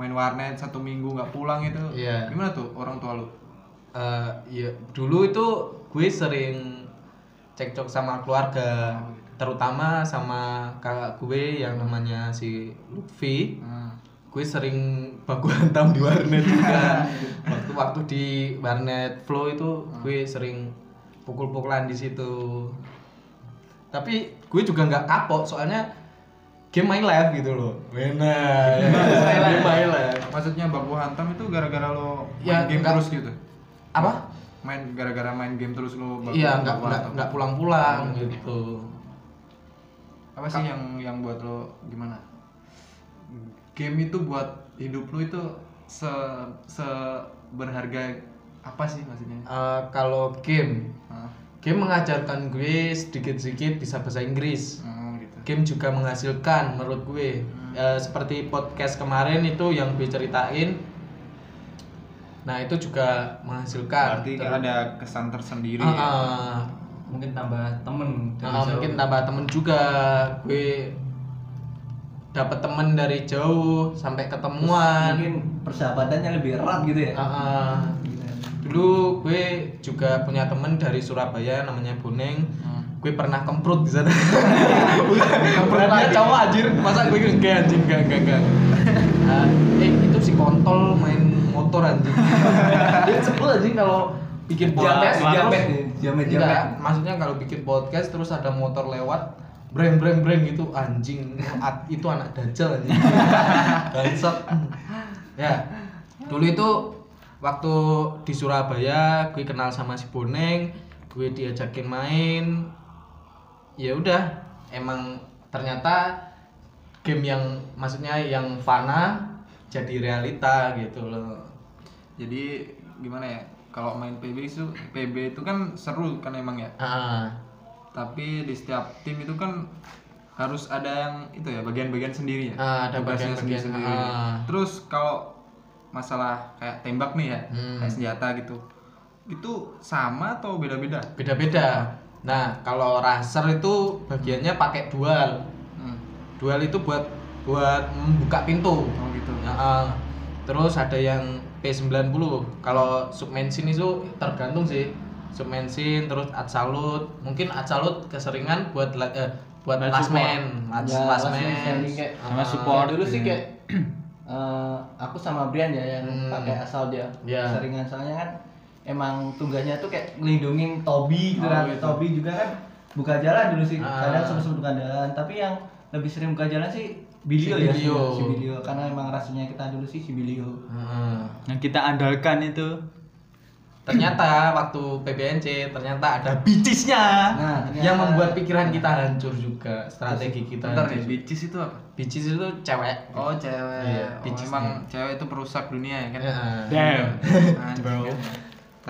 Speaker 3: main warnet satu minggu nggak pulang itu,
Speaker 1: Iya.
Speaker 3: gimana tuh orang tua lu?
Speaker 1: eh ya dulu itu gue sering cekcok sama keluarga, terutama sama kakak gue yang namanya si Lutfi.
Speaker 3: Hmm.
Speaker 1: gue sering baku hantam di warnet juga <laughs> waktu-waktu di warnet flow itu gue sering pukul-pukulan di situ tapi gue juga nggak kapok soalnya game main live gitu loh benar game main live
Speaker 3: Maksudnya baku hantam itu gara-gara lo main
Speaker 1: Ya,
Speaker 3: game
Speaker 1: enggak.
Speaker 3: terus gitu?
Speaker 1: apa
Speaker 3: Main gara-gara main game terus lo baku
Speaker 1: iya nggak
Speaker 3: baku
Speaker 1: nggak
Speaker 3: hantam?
Speaker 1: nggak pulang-pulang gitu
Speaker 3: Apa sih yang yang buat lo gimana? Game itu buat hidup lo itu se se berharga apa sih maksudnya?
Speaker 1: Eh, kalau game
Speaker 3: Ah,
Speaker 1: game mengajarkan gue sedikit-sedikit bisa bahasa Inggris
Speaker 3: gitu.
Speaker 1: Game juga menghasilkan menurut gue Eh, seperti podcast kemarin itu yang gue ceritain nah itu juga menghasilkan
Speaker 3: Berarti
Speaker 1: Terus-
Speaker 3: ada kesan tersendiri
Speaker 1: Ah,
Speaker 3: ya.
Speaker 4: Mungkin tambah temen dari
Speaker 1: Ah,
Speaker 4: jauh.
Speaker 1: mungkin tambah temen juga gue dapat temen dari jauh sampai ketemuan
Speaker 2: Mungkin persahabatannya lebih erat gitu ya.
Speaker 1: Ah, ah. dulu gue juga punya temen dari Surabaya namanya Boneng
Speaker 3: Hmm.
Speaker 1: Gue pernah kemprut di sana. <laughs> Kemprut dia cowok anjir. Masa gue enggak anjing enggak enggak enggak. Ah, eh itu si kontol main motor anjing. <laughs> Dia sebel anjing kalau bikin podcast
Speaker 2: jamet, jamet, jamet.
Speaker 1: maksudnya kalau bikin podcast terus ada motor lewat breng breng breng gitu anjing. At- itu anak dajal anjing. <laughs> Bangsat. Ya. Dulu itu waktu di Surabaya gue kenal sama si Boneng gue diajakin main ya udah emang ternyata game yang maksudnya yang fana jadi realita gitu loh
Speaker 3: Jadi gimana ya? Kalau main PB itu PB itu kan seru kan emang ya.
Speaker 1: ah
Speaker 3: Tapi di setiap tim itu kan harus ada yang itu ya bagian-bagian sendiri ya.
Speaker 1: Ah, ada bagian-bagian,
Speaker 3: sendiri-sendiri.
Speaker 1: ah.
Speaker 3: Terus kalau masalah kayak tembak nih ya,
Speaker 1: Hmm.
Speaker 3: kayak senjata gitu. Itu sama atau beda-beda?
Speaker 1: beda-beda nah kalau racer itu bagiannya pakai dual
Speaker 3: Hmm.
Speaker 1: dual itu buat buat membuka pintu
Speaker 3: Oh gitu.
Speaker 1: Ya, ah. terus ada yang P90 kalau submensin itu tergantung sih submensin terus absolute mungkin absolute keseringan buat la- eh, buat man last,
Speaker 2: Ya,
Speaker 5: sama support.
Speaker 2: dulu sih
Speaker 5: Iya.
Speaker 2: kayak <clears throat> eh, aku sama Brian ya yang
Speaker 1: Hmm.
Speaker 2: pakai asal dia
Speaker 1: Iya.
Speaker 2: seringan soalnya kan emang tugasnya tuh kayak ngelindungin Tobi gitu
Speaker 3: Oh,
Speaker 2: kan
Speaker 3: gitu.
Speaker 2: Tobi juga kan buka jalan dulu sih
Speaker 1: Ah.
Speaker 2: kadang sebelum buka jalan tapi yang lebih sering buka jalan sih Bilio
Speaker 1: Si
Speaker 2: ya
Speaker 1: Bilio.
Speaker 2: si Bilio karena emang rasanya kita dulu sih si Bilio
Speaker 1: Ah.
Speaker 5: Yang kita andalkan itu
Speaker 1: ternyata waktu PBNC ternyata ada bicisnya
Speaker 2: Nah, ternyata.
Speaker 1: yang membuat pikiran kita hancur juga strategi kita
Speaker 3: Bentar nih,
Speaker 1: hancur.
Speaker 3: bitches itu apa?
Speaker 1: Bicis itu cewek
Speaker 3: Oh cewek.
Speaker 1: Iya,
Speaker 3: oh, emang cewek itu perusak dunia ya kan?
Speaker 1: Ya.
Speaker 5: damn
Speaker 3: Anjing,
Speaker 5: Bro.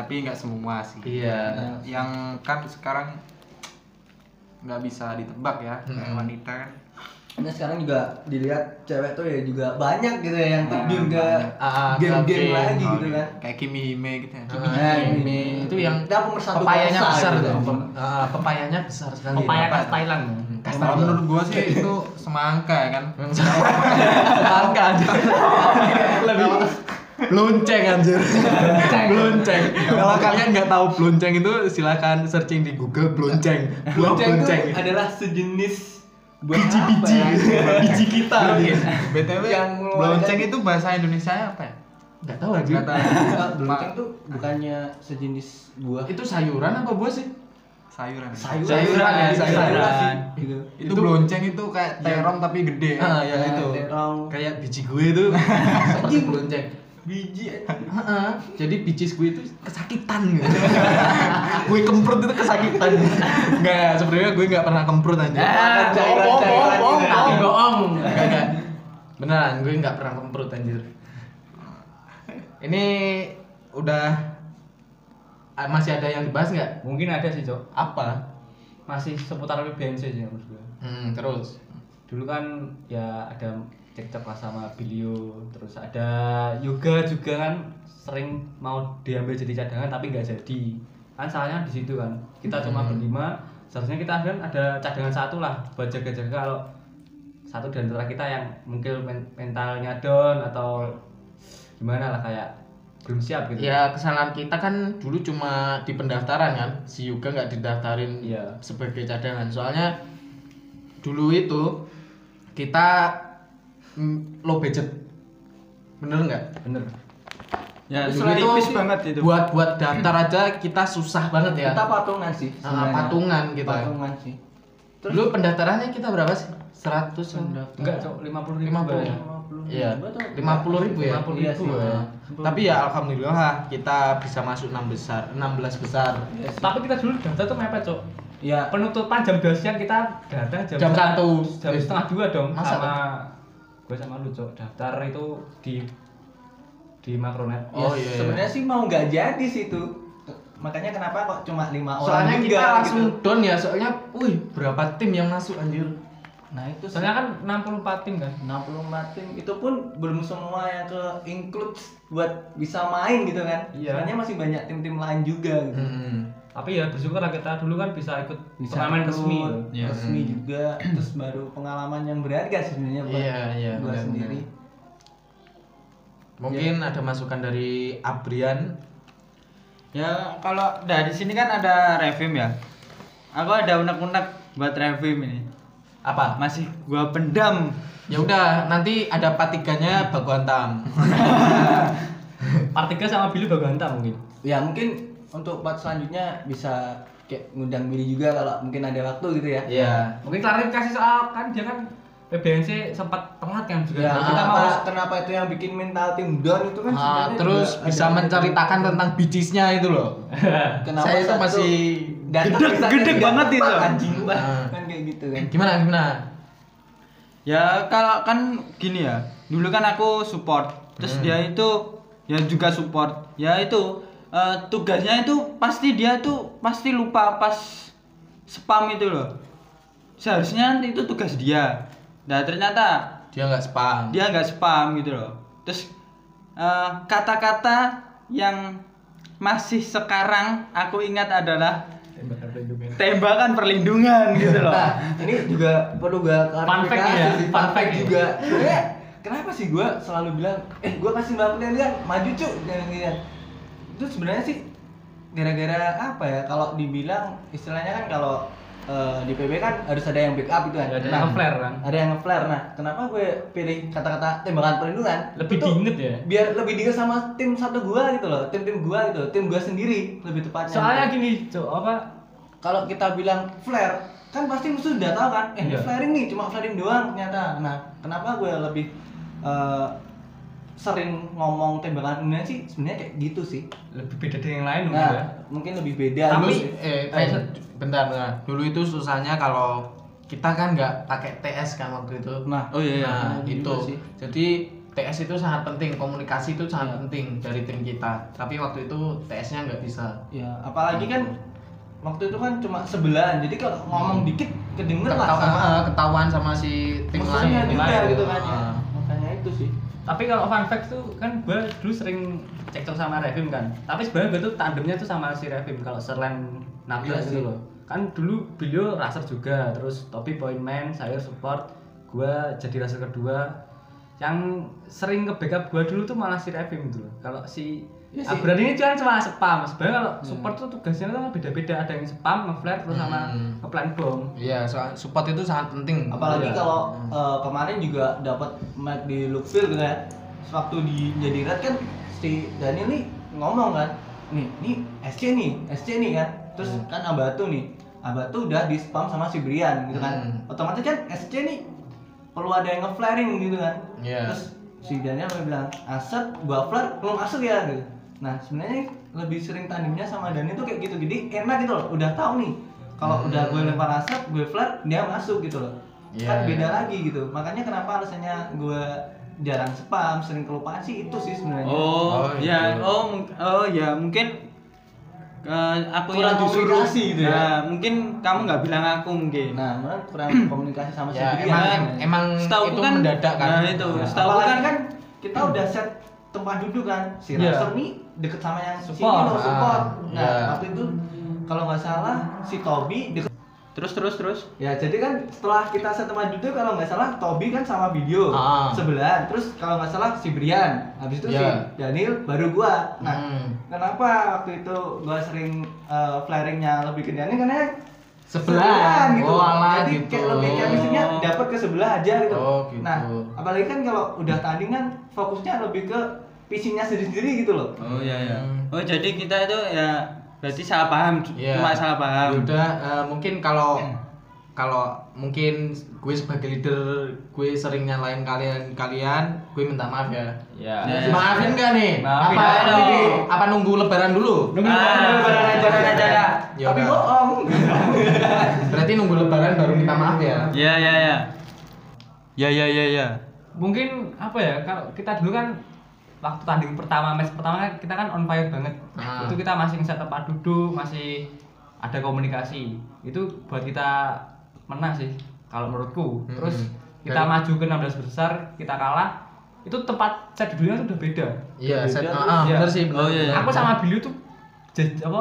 Speaker 3: Tapi nggak semua sih.
Speaker 1: Iya.
Speaker 3: Yang kan sekarang nggak bisa ditebak ya kayak
Speaker 1: Mm-mm.
Speaker 3: wanita kan.
Speaker 2: Nah sekarang juga dilihat cewek tuh ya juga banyak gitu ya yang
Speaker 3: Nah,
Speaker 2: terjun ke.
Speaker 1: Ah, ah,
Speaker 2: game-game
Speaker 1: game.
Speaker 2: lagi
Speaker 3: Oh,
Speaker 2: gitu kan.
Speaker 3: Kayak Kimi Hime gitu ya.
Speaker 1: Ah,
Speaker 2: Nah,
Speaker 1: ini
Speaker 2: ini.
Speaker 1: itu yang pepayanya besar
Speaker 2: gitu.
Speaker 1: ah, pepayanya besar sekali.
Speaker 4: Pepaya khas? Thailand.
Speaker 3: Kalau menurut gua sih itu semangka ya kan. <laughs>
Speaker 1: Semangka. <laughs> Lebih Blonceng anjir. Blonceng. Kalau kalian nggak tahu blonceng itu silakan searching di Google blonceng. Blonceng.
Speaker 2: itu adalah sejenis buah
Speaker 1: Biji-biji.
Speaker 2: ya?
Speaker 1: Biji kita.
Speaker 3: BTW
Speaker 2: Yang
Speaker 3: blonceng
Speaker 2: mengeluarkan-
Speaker 3: itu bahasa Indonesia apa ya?
Speaker 1: Nggak tahu anjir.
Speaker 3: Nggak tahu.
Speaker 2: Enggak, Belonceng tuh bukannya sejenis buah
Speaker 1: Itu sayuran apa buah sih?
Speaker 3: Sayuran.
Speaker 2: sayuran
Speaker 1: Sayuran ya, sayuran.
Speaker 2: gitu.
Speaker 3: Itu,
Speaker 1: Itu-
Speaker 3: blonceng itu kayak terong tapi gede.
Speaker 1: Ah, ya itu.
Speaker 2: terong.
Speaker 1: Kayak biji gue itu seperti blonceng.
Speaker 2: Biji
Speaker 1: Heeh. Jadi bicis gue itu kesakitan gitu. <laughs> gue kemprut itu kesakitan. Enggak, sebenarnya gue nggak pernah kemprut aja.
Speaker 2: Makan cairan-cairan gitu.
Speaker 4: Tapi bohong.
Speaker 1: Enggak, enggak. Beneran, gue nggak pernah kemprut anjir. Ini udah ah, masih ada yang dibahas nggak?
Speaker 4: Mungkin ada sih, Cok.
Speaker 1: Apa?
Speaker 4: Masih seputar PBNC sih menurut gue.
Speaker 1: Hmm, terus.
Speaker 4: Dulu kan ya ada cekcok lah sama Bilio, terus ada yoga juga kan sering mau diambil jadi cadangan tapi nggak jadi. Kan salahnya di situ kan. Kita cuma
Speaker 1: Hmm.
Speaker 4: berlima, seharusnya kita kan ada cadangan satu lah buat jaga-jaga kalau satu di antara kita yang mungkin men- mentalnya down atau gimana lah kayak belum siap gitu.
Speaker 1: Ya kesalahan kita kan dulu cuma di pendaftaran kan, si Yuga nggak didaftarin
Speaker 4: Iya.
Speaker 1: sebagai cadangan. Soalnya dulu itu kita mm, low budget, bener nggak?
Speaker 4: Bener.
Speaker 5: ya
Speaker 1: Dulu itu
Speaker 5: tipis banget itu
Speaker 1: Buat buat daftar aja kita susah banget ya.
Speaker 2: kita patungan sih
Speaker 1: Ah,
Speaker 2: sebenarnya.
Speaker 1: patungan kita.
Speaker 2: patungan sih Terus-
Speaker 1: Dulu pendaftarannya kita berapa sih? 100
Speaker 4: Enggak, Cok, 50 ribu.
Speaker 1: 50.
Speaker 4: ya.
Speaker 1: Iya, 50 ribu ya.
Speaker 4: 50
Speaker 2: Iya
Speaker 4: ribu
Speaker 2: sih.
Speaker 4: ya.
Speaker 1: Tapi ya alhamdulillah kita bisa masuk 6 besar, 16 besar.
Speaker 2: Iya sih.
Speaker 4: Tapi kita dulu daftar tuh mepet, Cok.
Speaker 2: Ya
Speaker 4: Penutupan jam 2 siang kita datang jam,
Speaker 1: Jam
Speaker 4: setengah-
Speaker 1: satu.
Speaker 4: Jam setengah dua dong
Speaker 1: masa
Speaker 4: sama gue sama lu, Cok. Daftar itu di di Makronet.
Speaker 1: Oh,
Speaker 2: ya,
Speaker 1: iya, iya.
Speaker 2: sebenarnya sih mau nggak jadi sih itu makanya kenapa kok cuma lima orang
Speaker 1: Soalnya
Speaker 2: juga,
Speaker 1: kita langsung
Speaker 2: gitu.
Speaker 1: down ya, soalnya wih berapa tim yang masuk anjir.
Speaker 2: nah itu sih.
Speaker 4: Soalnya kan 64 tim kan.
Speaker 2: 64 tim itu pun belum semua yang ke include buat bisa main gitu kan
Speaker 4: Iya.
Speaker 2: sebenarnya masih banyak tim-tim lain juga gitu
Speaker 1: Hmm.
Speaker 4: Tapi ya bersyukur lah kita dulu kan bisa ikut
Speaker 2: bisa
Speaker 4: turnamen
Speaker 2: ikut,
Speaker 4: resmi.
Speaker 5: Iya.
Speaker 2: resmi juga terus baru pengalaman yang berharga sih sebenarnya buat
Speaker 1: Iya, iya,
Speaker 2: gua
Speaker 1: benar,
Speaker 2: sendiri
Speaker 1: Mungkin ada masukan dari Abrian.
Speaker 5: ya kalau dari sini kan ada revim ya aku ada unek-unek buat revim ini
Speaker 1: Apa?
Speaker 5: masih gua pendam
Speaker 1: Ya udah, nanti ada patiganya baku hantam.
Speaker 4: Part 3 <laughs> sama Billy bagu hantam mungkin.
Speaker 2: ya mungkin untuk part selanjutnya bisa kayak ngundang Billy juga kalau mungkin ada waktu gitu ya.
Speaker 1: Iya.
Speaker 4: Mungkin klarifikasi soal kan dia kan PBNC sempat telat kan juga.
Speaker 2: Ya,
Speaker 4: kita
Speaker 2: kenapa,
Speaker 4: mau
Speaker 2: kenapa itu yang bikin mental tim down itu kan
Speaker 1: Ah, terus
Speaker 2: juga
Speaker 1: bisa
Speaker 2: ada-
Speaker 1: menceritakan tentang bidisnya itu loh. <laughs>
Speaker 2: kenapa
Speaker 1: Saya itu masih
Speaker 5: Gedek- gedek banget itu.
Speaker 2: anjing
Speaker 1: Ah.
Speaker 2: banget kan kayak gitu kan.
Speaker 1: gimana gimana?
Speaker 5: Ya kalau kan gini ya, dulu kan aku support, terus
Speaker 1: Hmm.
Speaker 5: dia itu ya juga support. Ya itu eh, tugasnya itu pasti dia tuh pasti lupa pas spam itu loh. Seharusnya itu tugas dia. Nah ternyata
Speaker 1: Dia nggak spam.
Speaker 5: dia nggak spam gitu loh. Terus eh, kata-kata yang masih sekarang aku ingat adalah tembakan perlindungan gitu loh.
Speaker 2: Nah, ini juga perlu gak
Speaker 4: Fun fact ya,
Speaker 2: sih,
Speaker 4: fun fact ya.
Speaker 2: juga. Kenapa sih gua selalu bilang, eh gua kasih mbak pilihan maju cuk, jangan Itu sebenarnya sih gara-gara apa ya? Kalau dibilang istilahnya kan kalau eh, di PB kan harus ada yang backup itu kan.
Speaker 4: Ada yang nge-flare kan?
Speaker 2: Ada yang nge-flare. Nah, kenapa gue pilih kata-kata tembakan perlindungan?
Speaker 4: Lebih
Speaker 2: Itu
Speaker 4: diinget ya?
Speaker 2: Biar lebih diinget sama tim satu gua gitu loh, tim-tim gua gitu, tim gua sendiri lebih tepatnya.
Speaker 4: Soalnya gini, Cok, apa
Speaker 2: kalau kita bilang flare kan pasti musuh udah tahu kan eh
Speaker 4: Iya.
Speaker 2: flaring nih cuma flaring doang ternyata nah kenapa gue lebih eh, sering ngomong tembakan dunia sih sebenarnya kayak gitu sih
Speaker 4: lebih beda dari yang lain ya.
Speaker 2: nah mungkin lebih beda
Speaker 1: Dulu,
Speaker 2: Terus,
Speaker 1: eh, eh, bentar, bentar. Dulu itu susahnya kalau kita kan nggak pakai TS kan waktu itu.
Speaker 2: nah
Speaker 5: Oh iya iya.
Speaker 1: Nah,
Speaker 2: Nah,
Speaker 1: itu.
Speaker 2: sih.
Speaker 1: Jadi TS itu sangat penting, komunikasi itu sangat
Speaker 2: Iya.
Speaker 1: penting dari tim kita. Tapi waktu itu TS-nya nggak bisa.
Speaker 2: ya apalagi kan waktu itu kan cuma sebelahan jadi kalau ngomong dikit kedenger lah sama
Speaker 1: eh, ketahuan sama si tim lain.
Speaker 2: juga gitu kan ya
Speaker 1: Ah.
Speaker 2: makanya itu sih
Speaker 4: Tapi kalau fun fact tuh kan gue dulu sering cekcok sama Revim kan. Tapi sebenarnya gue tuh tandemnya tuh sama si Revim kalau selain nabrak
Speaker 2: Iya
Speaker 4: gitu
Speaker 2: sih.
Speaker 4: loh. Kan dulu beliau raser juga, terus Topi point man, saya support, gue jadi raser kedua. Yang sering ke backup gue dulu tuh malah si Revim gitu loh. Kalau si
Speaker 2: Iya sih.
Speaker 4: Abran ini kan cuma spam. Sebenarnya kalau support tuh tugasnya tuh beda-beda. Ada yang spam, nge-flare, terus sama
Speaker 1: Hmm.
Speaker 4: nge-plant bom.
Speaker 1: Iya, soal support itu sangat penting.
Speaker 2: apalagi
Speaker 4: Iya.
Speaker 2: kalau eh, kemarin juga dapat match di Lookfield gitu ya waktu di jadi red kan si Daniel nih ngomong kan nih nih SC nih SC nih kan terus
Speaker 1: Hmm.
Speaker 2: kan Abatu nih Abatu udah di spam sama si Brian gitu kan
Speaker 1: Hmm.
Speaker 2: otomatis kan SC nih perlu ada yang nge-flaring gitu kan
Speaker 1: Iya.
Speaker 2: terus si Daniel bilang Asep gua flare belum masuk ya gitu nah sebenarnya lebih sering tandemnya sama Daniel tuh kayak gitu jadi enak gitu loh udah tahu nih kalau
Speaker 1: Hmm.
Speaker 2: udah gue lempar asap gue flare dia masuk gitu loh kan
Speaker 1: Iya,
Speaker 2: beda
Speaker 1: iya.
Speaker 2: lagi gitu makanya kenapa alasannya gue jarang spam sering kelupaan sih itu sih sebenarnya
Speaker 5: Oh,
Speaker 1: Oh,
Speaker 5: ya, oh, oh ya mungkin eh, aku
Speaker 2: Kurang
Speaker 5: yang disuruh.
Speaker 2: komunikasi gitu ya.
Speaker 5: Nah, mungkin kamu nggak bilang aku mungkin.
Speaker 2: nah malah kurang <clears throat> komunikasi sama si
Speaker 1: Ya, emang
Speaker 2: kan.
Speaker 1: emang
Speaker 5: Setahu
Speaker 1: itu
Speaker 5: kan-
Speaker 1: mendadak kan.
Speaker 5: Nah, itu.
Speaker 2: Nah,
Speaker 5: setahu kan-
Speaker 2: kan kita udah set tempat duduk kan si
Speaker 4: Iya.
Speaker 2: Raster nih deket sama yang sini
Speaker 4: Support.
Speaker 2: loh support
Speaker 1: Ah,
Speaker 2: nah
Speaker 1: iya.
Speaker 2: waktu itu kalau nggak salah si Toby deket
Speaker 5: Terus terus terus.
Speaker 2: Ya jadi kan setelah kita set tempat duduk kalau nggak salah Toby kan sama video
Speaker 1: Ah.
Speaker 2: sebelah terus kalau nggak salah si Brian habis itu si
Speaker 1: Iya.
Speaker 2: Daniel baru gua nah
Speaker 1: Hmm.
Speaker 2: kenapa waktu itu gua sering uh, flaringnya lebih ke Daniel karena
Speaker 1: Sebelah.
Speaker 2: gitu
Speaker 1: Oh,
Speaker 2: jadi
Speaker 1: gitu.
Speaker 2: kayak lebih chemistry-nya dapat ke sebelah aja gitu
Speaker 1: Oh, gitu.
Speaker 2: nah apalagi kan kalau udah tanding kan fokusnya lebih ke pitching-nya sendiri-sendiri gitu loh
Speaker 5: Oh iya ya.
Speaker 1: Hmm.
Speaker 5: Oh jadi kita itu ya berarti salah paham,
Speaker 1: Iya.
Speaker 5: cuma salah paham.
Speaker 1: Udah eh, mungkin kalau kalau mungkin gue sebagai leader gue sering nyalain kalian kalian gue minta maaf ya.
Speaker 4: Ya.
Speaker 5: Ya.
Speaker 1: Maafin gak nih?
Speaker 4: Maafin
Speaker 1: apa
Speaker 4: dong.
Speaker 1: apa nunggu lebaran dulu?
Speaker 4: Nunggu
Speaker 5: Ah,
Speaker 4: lebaran aja,
Speaker 5: lebaran aja.
Speaker 1: Ya
Speaker 2: tapi bohong
Speaker 1: Berarti nunggu lebaran baru minta maaf ya.
Speaker 5: Ya ya ya. Ya ya ya ya.
Speaker 4: Mungkin apa ya kalau kita dulu kan waktu tanding pertama match pertama kan kita kan on fire banget
Speaker 1: Ah.
Speaker 4: itu kita masih ngeset tempat duduk masih ada komunikasi itu buat kita menang sih kalau menurutku
Speaker 1: Mm-mm.
Speaker 4: terus kita
Speaker 1: Dan-
Speaker 4: maju ke 16 besar kita kalah itu tempat set duduknya tuh udah beda
Speaker 1: Iya, set, ah,
Speaker 2: terus,
Speaker 1: ah,
Speaker 4: ya.
Speaker 1: bener sih. bener.
Speaker 5: Oh, iya, iya.
Speaker 4: aku sama Billy tuh jadi apa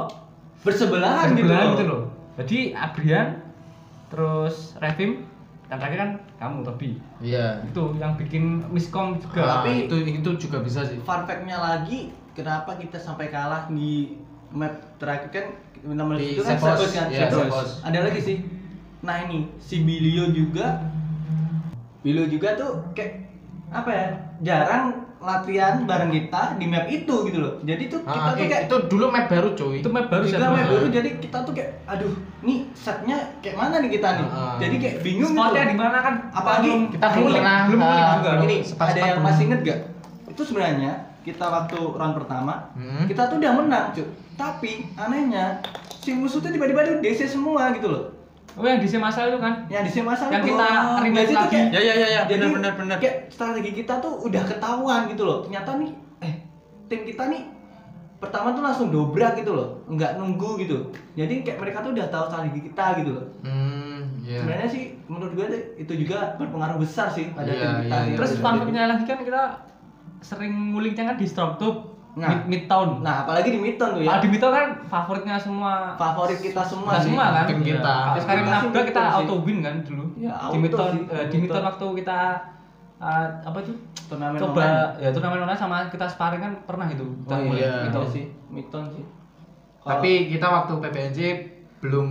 Speaker 2: bersebelahan gitu
Speaker 4: sebelahan
Speaker 2: loh.
Speaker 4: gitu loh jadi Adrian terus Revim dan terakhir kan kamu Tobi
Speaker 1: Iya.
Speaker 4: itu yang bikin miskom juga
Speaker 1: Ah,
Speaker 2: Tapi-
Speaker 1: itu itu juga bisa sih.
Speaker 2: fun fact-nya lagi kenapa kita sampai kalah di map terakhir kan nomor
Speaker 1: Di
Speaker 2: itu kan
Speaker 1: Sepos.
Speaker 2: Sepos kan Sepos.
Speaker 1: Sepos.
Speaker 2: ada lagi sih nah ini si Bilio juga Bilio juga tuh kayak apa ya jarang latihan bareng kita di map itu gitu loh. Jadi tuh kita
Speaker 1: Ah,
Speaker 2: tuh kayak
Speaker 1: itu dulu map baru cuy.
Speaker 4: Itu map baru sih.
Speaker 2: map baru jadi kita tuh kayak aduh nih setnya kayak mana nih kita nih?
Speaker 1: Ah.
Speaker 2: jadi kayak bingung
Speaker 4: Spotnya
Speaker 2: gitu
Speaker 4: di mana kan?
Speaker 2: apalagi
Speaker 1: kita belum pernah,
Speaker 2: belum
Speaker 1: ah,
Speaker 2: ini juga. Ini ada yang
Speaker 1: belum.
Speaker 2: masih inget gak itu sebenarnya kita waktu round pertama
Speaker 1: Hmm.
Speaker 2: kita tuh udah menang cuy. Tapi anehnya si musuh tuh tiba-tiba di DC semua gitu loh
Speaker 4: Oh yang di masa itu kan?
Speaker 2: yang DC masalah
Speaker 4: Yang
Speaker 2: tuh.
Speaker 4: kita
Speaker 2: Oh,
Speaker 4: remake
Speaker 2: jadi tuh
Speaker 4: lagi.
Speaker 2: kayak-
Speaker 5: Ya ya ya ya
Speaker 2: jadi
Speaker 5: benar benar benar.
Speaker 2: kayak strategi kita tuh udah ketahuan gitu loh ternyata nih eh tim kita nih pertama tuh langsung dobrak gitu loh nggak nunggu gitu jadi kayak mereka tuh udah tahu strategi kita gitu loh
Speaker 1: hmm iya
Speaker 2: sebenarnya sih menurut gue tuh itu juga berpengaruh besar sih pada
Speaker 1: Iya,
Speaker 2: tim kita
Speaker 1: iya,
Speaker 2: sih.
Speaker 1: iya.
Speaker 4: Terus fun fact-nya lagi kan kita sering ngulingnya kan di Strong Tube
Speaker 2: Nah.
Speaker 4: mid, Midtown.
Speaker 2: nah apalagi di Midtown tuh
Speaker 4: Ah,
Speaker 2: ya
Speaker 4: di Midtown kan favoritnya semua
Speaker 2: favorit kita semua
Speaker 4: Kita
Speaker 2: sih.
Speaker 4: semua kan?
Speaker 1: Tim kita.
Speaker 4: Terus kali
Speaker 2: Kita sih
Speaker 4: menabrak kita
Speaker 2: Midtown sih.
Speaker 4: auto win kan dulu.
Speaker 2: Ya,
Speaker 4: di
Speaker 2: auto
Speaker 4: Midtown
Speaker 2: sih,
Speaker 4: eh, di. Midtown waktu kita eh, apa itu?
Speaker 2: turnamen
Speaker 4: Coba
Speaker 2: online.
Speaker 4: ya turnamen online sama kita sparring kan pernah itu. Kita
Speaker 2: oh iya,
Speaker 1: Midtown.
Speaker 2: Midtown
Speaker 4: Midtown.
Speaker 2: sih Midtown sih Kalau-
Speaker 1: tapi kita waktu PPNJ belum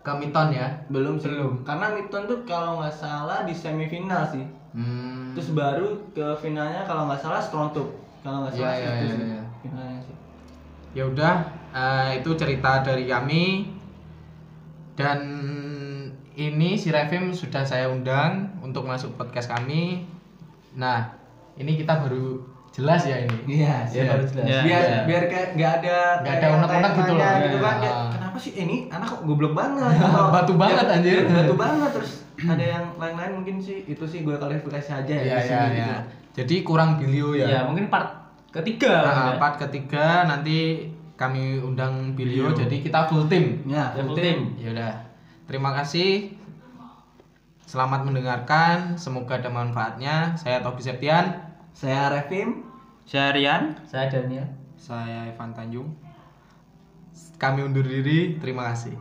Speaker 1: ke Miton ya
Speaker 2: belum sih
Speaker 4: Belum.
Speaker 2: karena Midtown tuh kalau nggak salah di semifinal sih
Speaker 1: hmm.
Speaker 2: Terus baru ke finalnya kalau nggak salah Strong Tube. Kalau nggak salah
Speaker 1: Iya,
Speaker 2: sih
Speaker 1: iya,
Speaker 2: itu
Speaker 1: iya, iya.
Speaker 2: sih.
Speaker 1: ya udah eh, itu cerita dari kami dan ini si Revim sudah saya undang untuk masuk podcast kami nah ini kita baru jelas ya ini
Speaker 2: Iya,
Speaker 4: Ya, baru jelas.
Speaker 5: Iya.
Speaker 2: biar
Speaker 1: Iya.
Speaker 2: biar kayak nggak ada
Speaker 1: Nggak ada unek-unek gitu loh.
Speaker 2: gitu kan kenapa sih ini anak kok goblok banget <laughs> Atau,
Speaker 1: Batu banget,
Speaker 2: ya,
Speaker 1: anjir.
Speaker 2: ya, batu banget terus ada yang lain-lain mungkin sih itu sih gue klarifikasi aja ya
Speaker 1: ya
Speaker 2: di
Speaker 1: ya
Speaker 2: sini
Speaker 1: ya
Speaker 2: gitu.
Speaker 1: Jadi kurang bilio ya
Speaker 4: Ya, mungkin part ketiga.
Speaker 1: Nah,
Speaker 4: ya.
Speaker 1: part ketiga nanti kami undang bilio jadi kita full tim
Speaker 4: Ya,
Speaker 2: full
Speaker 4: full
Speaker 2: tim.
Speaker 4: tim.
Speaker 1: ya udah terima kasih selamat mendengarkan semoga ada manfaatnya saya Tobi Septian
Speaker 2: Saya Revim.
Speaker 5: Saya Rian.
Speaker 4: Saya Daniel.
Speaker 3: Saya Ivan Tanjung.
Speaker 1: kami undur diri terima kasih